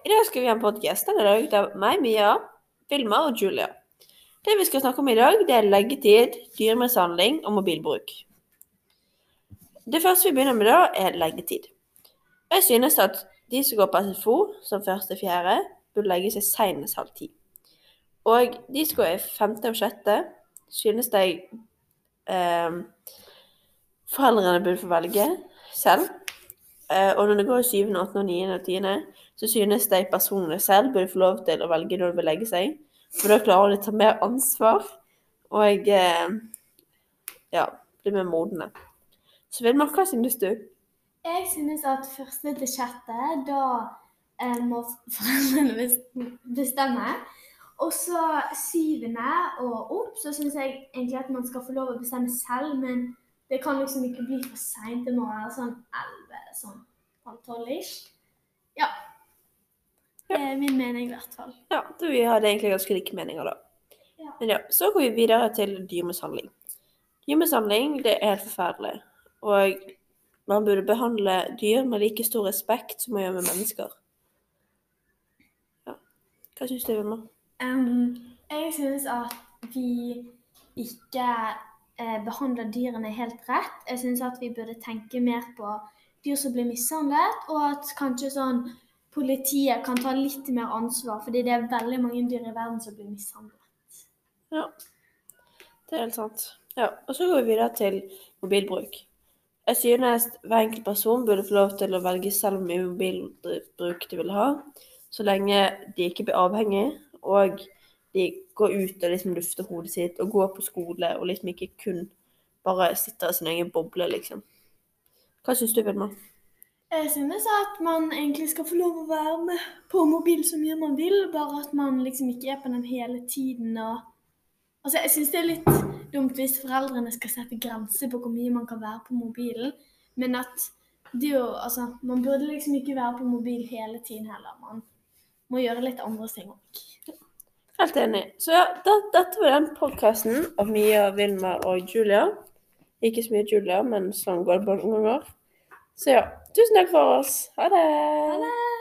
I dag skal vi ha en podkast. Den er laget av meg, Mia, Vilma og Julia. Det vi skal snakke om i dag, det er leggetid, dyremishandling og mobilbruk. Det første vi begynner med da, er leggetid. Jeg synes at de som går på SFO som første fjerde, burde legge seg senest halv ti. Og de som går i femte og sjette, synes jeg eh, foreldrene burde få velge selv. Eh, og når det går i syvende, åttende, niende og tiende, så synes de personene selv burde få lov til å velge når de vil legge seg. For da klarer de å ta mer ansvar og eh, ja, bli mer modne. Så Vilma, hva synes du? Jeg synes at første til sjette, da eh, må foreldrene bestemme. Og så syvende og opp, så synes jeg egentlig at man skal få lov å bestemme selv, men det kan liksom ikke bli for seint. Det må være sånn elleve, sånn halv tolv-ish. Ja. Det er min mening i hvert fall. Ja, du, vi hadde egentlig ganske like meninger da. Ja. Men ja, så går vi videre til dyremishandling. Dyremishandling, det er helt forferdelig. Og man burde behandle dyr med like stor respekt som man gjør med mennesker. Ja. Hva synes du, Vilma? Um, jeg synes at vi ikke eh, behandler dyrene helt rett. Jeg synes at vi burde tenke mer på dyr som blir mishandlet, og at kanskje sånn politiet kan ta litt mer ansvar, fordi det er veldig mange dyr i verden som blir mishandlet. Ja, det er helt sant. Ja, og så går vi videre til mobilbruk. Jeg synes hver enkelt person burde få lov til å velge selv hvor mye mobilbruk de vil ha, så lenge de ikke blir avhengig, og de går ut og liksom lufter hodet sitt, og går på skole, og liksom ikke kun bare sitter i sin egen boble, liksom. Hva synes du, Vilma? Jeg synes at man egentlig skal få lov å være med på mobil så mye man vil, bare at man liksom ikke er på den hele tiden. Og... Altså, jeg synes det er litt dumt hvis foreldrene skal sette grenser på hvor mye man kan være på mobilen, men at det jo, altså, man burde liksom ikke være på mobil hele tiden heller. Man må gjøre litt andre ting òg. Helt enig. Så ja, dette var den podcasten av Mia, Vilma og Julia. Ikke så mye Julia, men sånn går det mange ganger. Så ja, tusen takk for oss. Ha det! Ha det!